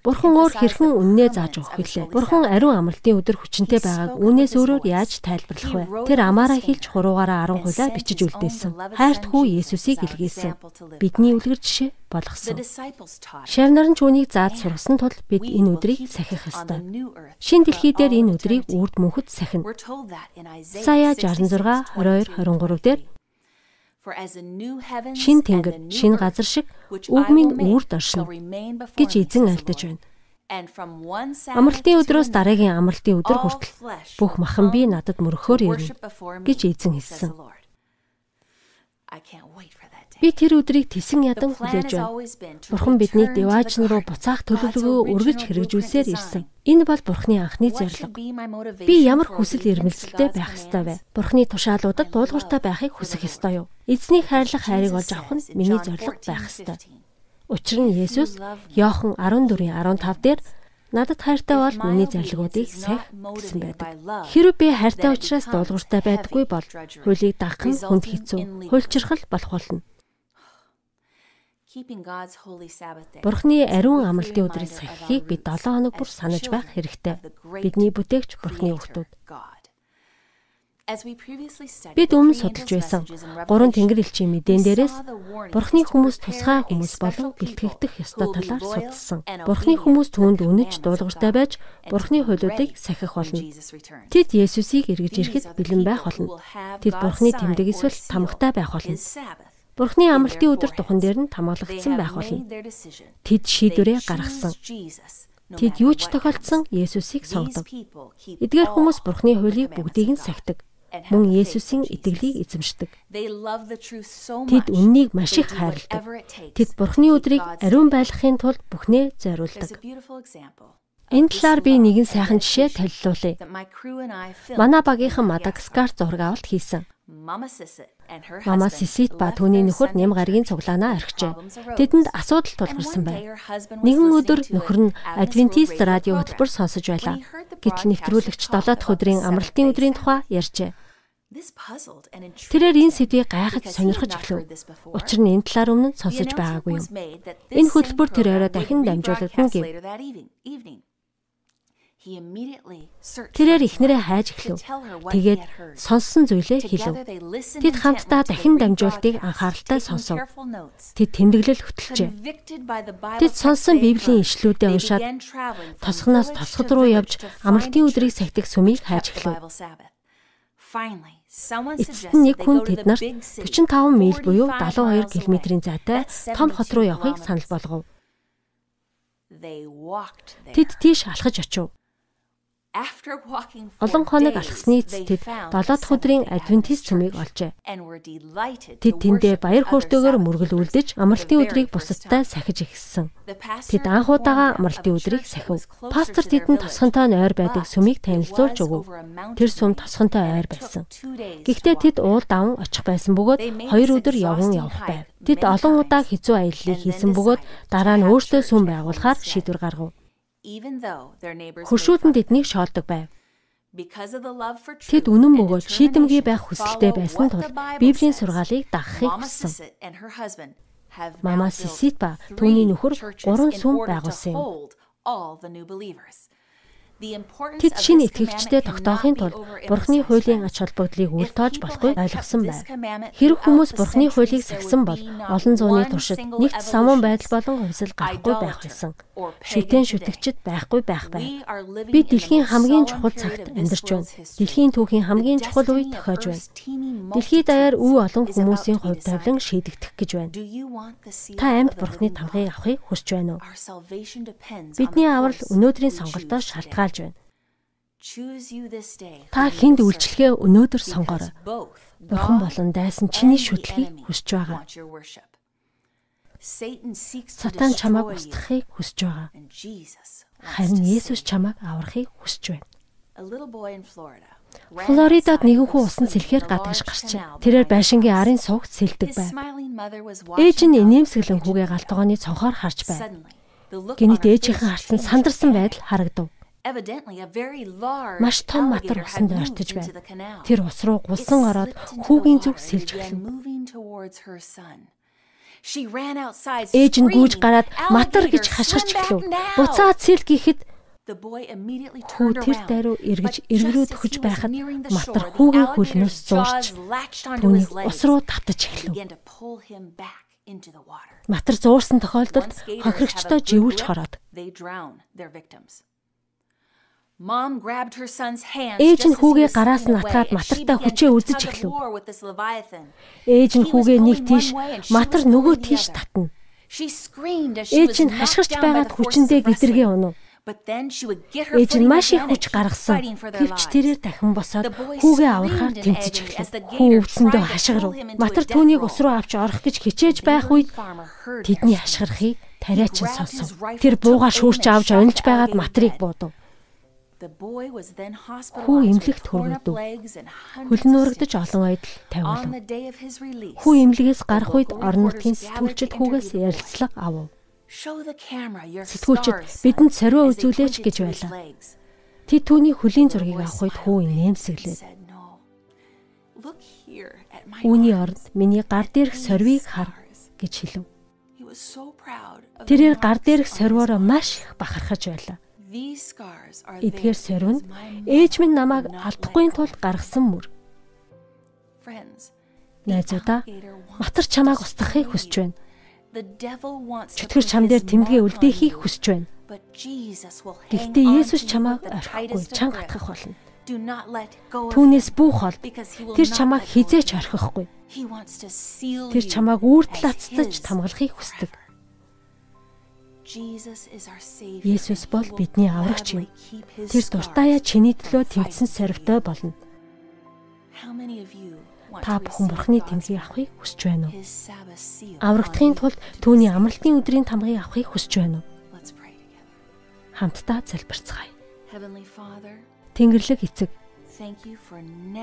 Бурхан өөр хэрхэн үннээ зааж өгөх вүлээ? Бурхан ариун амралтын өдөр хүчинтэй байгааг үүнээс өөрөөр яаж тайлбарлах вэ? Тэр амаараа хэлж хуруугаараа 10 хуулаа бичиж үлдээсэн. Хайрт хүү Есүсийг илгээсэн. Бидний үлгэр жишээ болгосон. Шавнар нь түүнийг зааж сургасан тул бид энэ өдрийг сахих ёстой. Шин дэлхий дээр энэ өдрийг үрд мөнхөд сахина. Сая 66 22 23 дээр Шин тэнгэр, шин газар шиг үг минь үрд оршино гэж эзэн альдаж байна. Амралтын өдрөөс дараагийн амралтын өдөр хүртэл бүх махан би надад мөрөхөөр ирнэ гэж эзэн хэлсэн. Би тэр өдрийг тесэн ядан хүлээж байна. Бурхан биднийг деваажн руу буцаах төлөвлөгөө үргэлж хэрэгжүүлсээр ирсэн. Энэ бол Бурханы анхны зорилго. Би ямар хүсэл эрмэлзэлтэй байх ёстой вэ? Бурханы тушаалуудад дуулууртай байхыг хүсэх ёстой юу? Эзний хайрлах хайрыг олж авах нь миний зорилго байх ёстой. Учир нь Есүс Иохан 14:15 дээр Надад хайртай бол миний зарилгуудыг сах гэсэн байдаг. Хэрвээ би хайртай учраас дуулууртай байдаггүй бол хуулийг дагах нь хүнд хэцүү, хуульчрахал болох болно. Бурхны ариун амралтын өдрийг сахихыг бид 7 хоног бүр санаж байх хэрэгтэй. Бидний бүтээгч Бурхны хүүхдүүд. Бид өмнө судалж байсан гурван тэнгэр элчийн мэдэн дээрээс Бурхны хүмүүс тусгай хүмүүс болон бэлтгэгдэх ёстой талаар судалсан. Бурхны хүмүүс түүнд үнэж дуулууртай байж Бурхны хуулиудыг сахих болно. Тэд Есүсийг эргэж ирэхэд бэлэн байх болно. Тэд Бурхны тэмдэг эсвэл тамгатай байх болно. Бурхны амралтын өдөр тухан дээр нь тамгалагдсан байх болно. Тэд шийдвэрээ гаргасан. Тэд юу ч тохиолдсон Есүсийг сонгодог. Эдгээр хүмүүс Бурхны хуулийг бүгдийг нь сахидаг мөн Есүсийн итгэлийг эзэмшдэг. Тэд үннийг маш их хайрладаг. Тэд Бурхны өдрийг ариун байлгахын тулд бүхнээ зориулдаг. Энэ талаар би нэгэн сайхан жишээ танилцуулъя. Манай багийнхан Мадагаскар зураг авалт хийсэн. Мама Сисит ба түүний нөхөр нэм гарагийн цуглаанаа орхижээ. Тэдэнд асуудал тулгарсан байна. Нэгэн өдөр нөхөр нь Адвентист радио хөтөлбөр сонсож байлаа. Гэтэл нэвтрүүлэгч 7 дахь өдрийн амралтын өдрийн тухай ярьжээ. Тэрээр энэ сэдвийг гайхаж сонирхож эхлэв. Учир нь энэ талаар өмнө сонсож байгаагүй юм. Энэ хөтөлбөр тэр орой дахин дамжуулагдана гэв. Тэрээр ихнэрээ хайж эхлэв. Тэгээд сонссон зүйлээ хэлв. Тэд хамтдаа дахин дамжуултыг анхааралтай сонсов. Тэд тэмдэглэл хөтөлжээ. Тэд сонссон Библийн ишлүүдээ уншаад тосгоноос тосгод руу явж амралтын өдрийг сахидаг сүмийг хайж эхлэв. Эцэст нь нэг хүн тэднэрт 45 миль буюу 72 км-ийн зайтай том хот руу явахыг санал болгов. Тэд тийш алхаж очив. Олон хоног алхсны эцэст тэд 7 дахь өдрийн адвентист цөмийг олжээ. Тэд тэндээ баяр хөөртэйгээр мөргөл үлдэж амралтын өдрийг бусадтай сахиж эхэлсэн. Тэд анх удаага амралтын өдрийг сахив. Пастор тэдэнд тосгонтой нойр байдаг сүмийг танилцуулж өгөв. Тэр сүм тосгонтой ойр байсан. Гэхдээ тэд уул даван очих байсан бөгөөд хоёр өдөр явган явах байв. Тэд олон удаа хэцүү аяллыг хийсэн бөгөөд дараа нь өөртөө сүм байгуулахаар шийдвэр гаргав. Хуршууд нь тэднийг шоолдог байв. Тэд үнэн бөгөөд шийдэмгий байх хүсэлтэй байсан тул Библийн сургаалыг дагахыг хүссэн. Мама Сисит ба түүний нөхөр гурван сүм байгуулсан юм. Тэд шинэ итгэгчдэд тогтоохын тулд Бурхны хуулийн ач холбогдлыг үл тоож болохгүй ойлгосон байв. Хэрэг хүмүүс Бурхны хуулийг сахисан бол олон зууны туршид нэгт самуун байдал болон хувьсэл гарахгүй байх байсан. Шүтэн шүтгчд байхгүй байх байв. Би дэлхийн хамгийн чухал цагт амьдарч байна. Дэлхийн түүхийн хамгийн чухал үед тохиож байна. Дэлхийд даяар өв олон хүмүүсийн хувь тавилан шийдэгдэх гэж байна. Та амьд Бурхны тамгыг авахыг хүсэж байна уу? Бидний аврал өнөөдрийн сонголтоос шалтгаалж байна. Та хүнд үйлчлэгээ өнөөдөр сонгоорой. Бурхан болон дайсан чиний шүтлгийг хүсэж байгаа. Сатан чамааг устгахыг хүсэж байгаа. Харин Есүс чамааг аврахыг хүсэж байна. Флоридад нэгэн хүн усан сэлхээр гадагш гарчээ. Тэрээр байшингийн арын суугт сэлдэг байв. Ээж нь инээмсэглэн хүүгээ галтгооны цонхоор харж байв. Гэнэт ээжийнхэн харсан сандарсан байдал харагдав. Маш том матар усанд ойртож байна. Тэр ус руу гулсан ороод хүүгийн зүг сэлж эхлэв. Ээж нь гүйж гараад матар гэж хашгирч эхлэв. Буцаад сэл гэхэд Хүү тэр дайруу эргэж эргэрүү төхөж байхад матар хүүгийн хөлнөөс зуурч түүнийг ус руу татаж эхлэв. Матар зуурсан тохиолдолд хохирогчдоо живүүлж хороод Ээж нь хүүгээ гараас нь атгаад матартай хүчээ үзэж эхлэв. Ээж нь хүүгээ нэг тийш матар нөгөө тийш татна. Ээж нь хашгирч байгаад хүчэндээ гидэргээ унав. Ээж нь маш их хүч гаргасан. Гэвч тэрээр дахин босоод хүүгээ аврахаар тэмцэж эхлэв. Хүү өвдсөндөө хашгирав. Матар түүнийг ус руу авч орох гэж хичээж байх үед тэдний хашгирахыг тариач нь сонсов. Тэр буугаар шүүрч авч онилж байгаад матрыг буудав. Хүү эмнэлэгт хөргөгдөв. Хөлн нуурагдаж олон ойдл тавиулав. Хүү эмнэлгээс гарах үед орон нутгийн сэтгүүлчд хүүгээс ярилцлага авав. Сэтгүүлчид бидэнд сорио үзүүлээч гэж байлаа. Тэд түүний хөлийн зургийг авах үед хүү нэмсэглээд. Үүний орд миний гар дээрх сорвийг хар гэж хэлв. Тэрээр гар дээрх сорвоороо маш их бахархаж байлаа. Эдгээр сорив нь ээж минь намайг алдахгүй тулд гаргасан мөр. Найзуудаа матар чамааг устгахыг хүсэж байна Чөтгөр чам дээр тэмдгээ үлдээхийг хүсэж байна. Гэхдээ Есүс чамайг орхихгүй чан гатгах болно. Түүнээс бүх ол тэр чамайг хизээч орхихгүй. Тэр чамайг үрдлацтаж тамгалахыг хүсдэг. Есүс бол бидний аврагч юм. Тэр дуртаяа чиний төлөө тэмцсэн сорвтой болно. Та бүхэн Бурхны тэмцгийг авахыг хүсэж байна уу? Аврагдахын тулд түүний амралтын өдрийн тамгыг авахыг хүсэж байна уу? Хамтдаа залбирцгаая. Тэнгэрлэг эцэг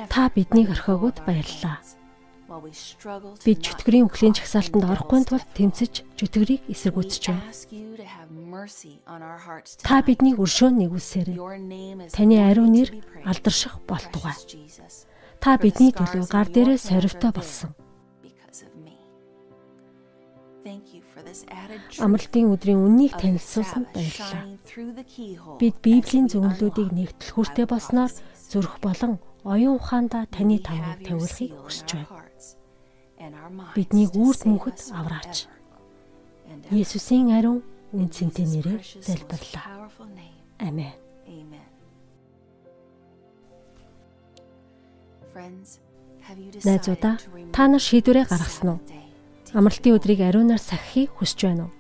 Та биднийг орхиогод баярлалаа. Бид чөтгөрийн өхлийн чагсаалтанд орохгүй тулд тэмцэж чөтгөрийг эсэргүүцэж байна. Та биднийг өршөөн нэгүүлсээрэй. Таны ариун нэр алдарших болтугай. Та бидний төлөө гар дээрээ сорвтой болсон. Амралтын өдрийн үннийг танилцуулсанд баярлалаа. Бид Библийн зөвнөлүүдийг нэгтэл хүртээ болсноор зүрх болон оюун ухаандаа таны тамгыг тавиулахыг хүсэж байна. Биднийг үрд мөнхөд авраач. Есүсийн ариун үнцэнтэй нэрээр залбирлаа. Амен. Найзуудаа та нар шийдвэрээ гаргасан уу? Амралтын өдрийг ариунаар сахихыг хүсэж байна уу?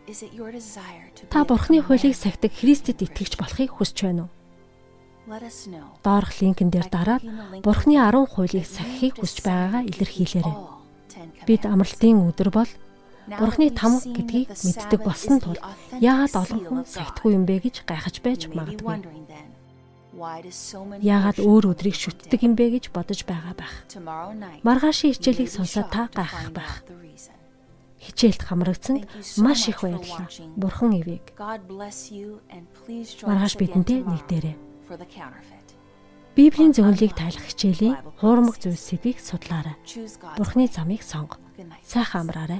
Та Бурхны хуулийг сахидаг Христэд итгэж болохыг хүсэж байна уу? Доорх линкэн дээр дараад Бурхны 10 хуулийг сахихыг хүсэж байгаагаа илэрхийлээрэй. Бид амралтын өдөр бол Бурхны тамга гэдгийг мэддэг болсон тул яагаад олон хүн сахихгүй юм бэ гэж гайхаж байж магадгүй. Яагаад өөр өдрийг шүтдэг юм бэ гэж бодож байгаа байх. Маргаашийн хичээлийг сонсоод та гайхах байх. Хичээлд хамрагдсанд маш их баярлалаа. Бурхан ивэг. Маргааш бидэнтэй нэгдээрэй. Библийн зөвнөлийг тайлах хичээлийн хуурмаг зүйлс сэдвийг судлаарай. Бурхны замыг сонго. Сайхан амраарай.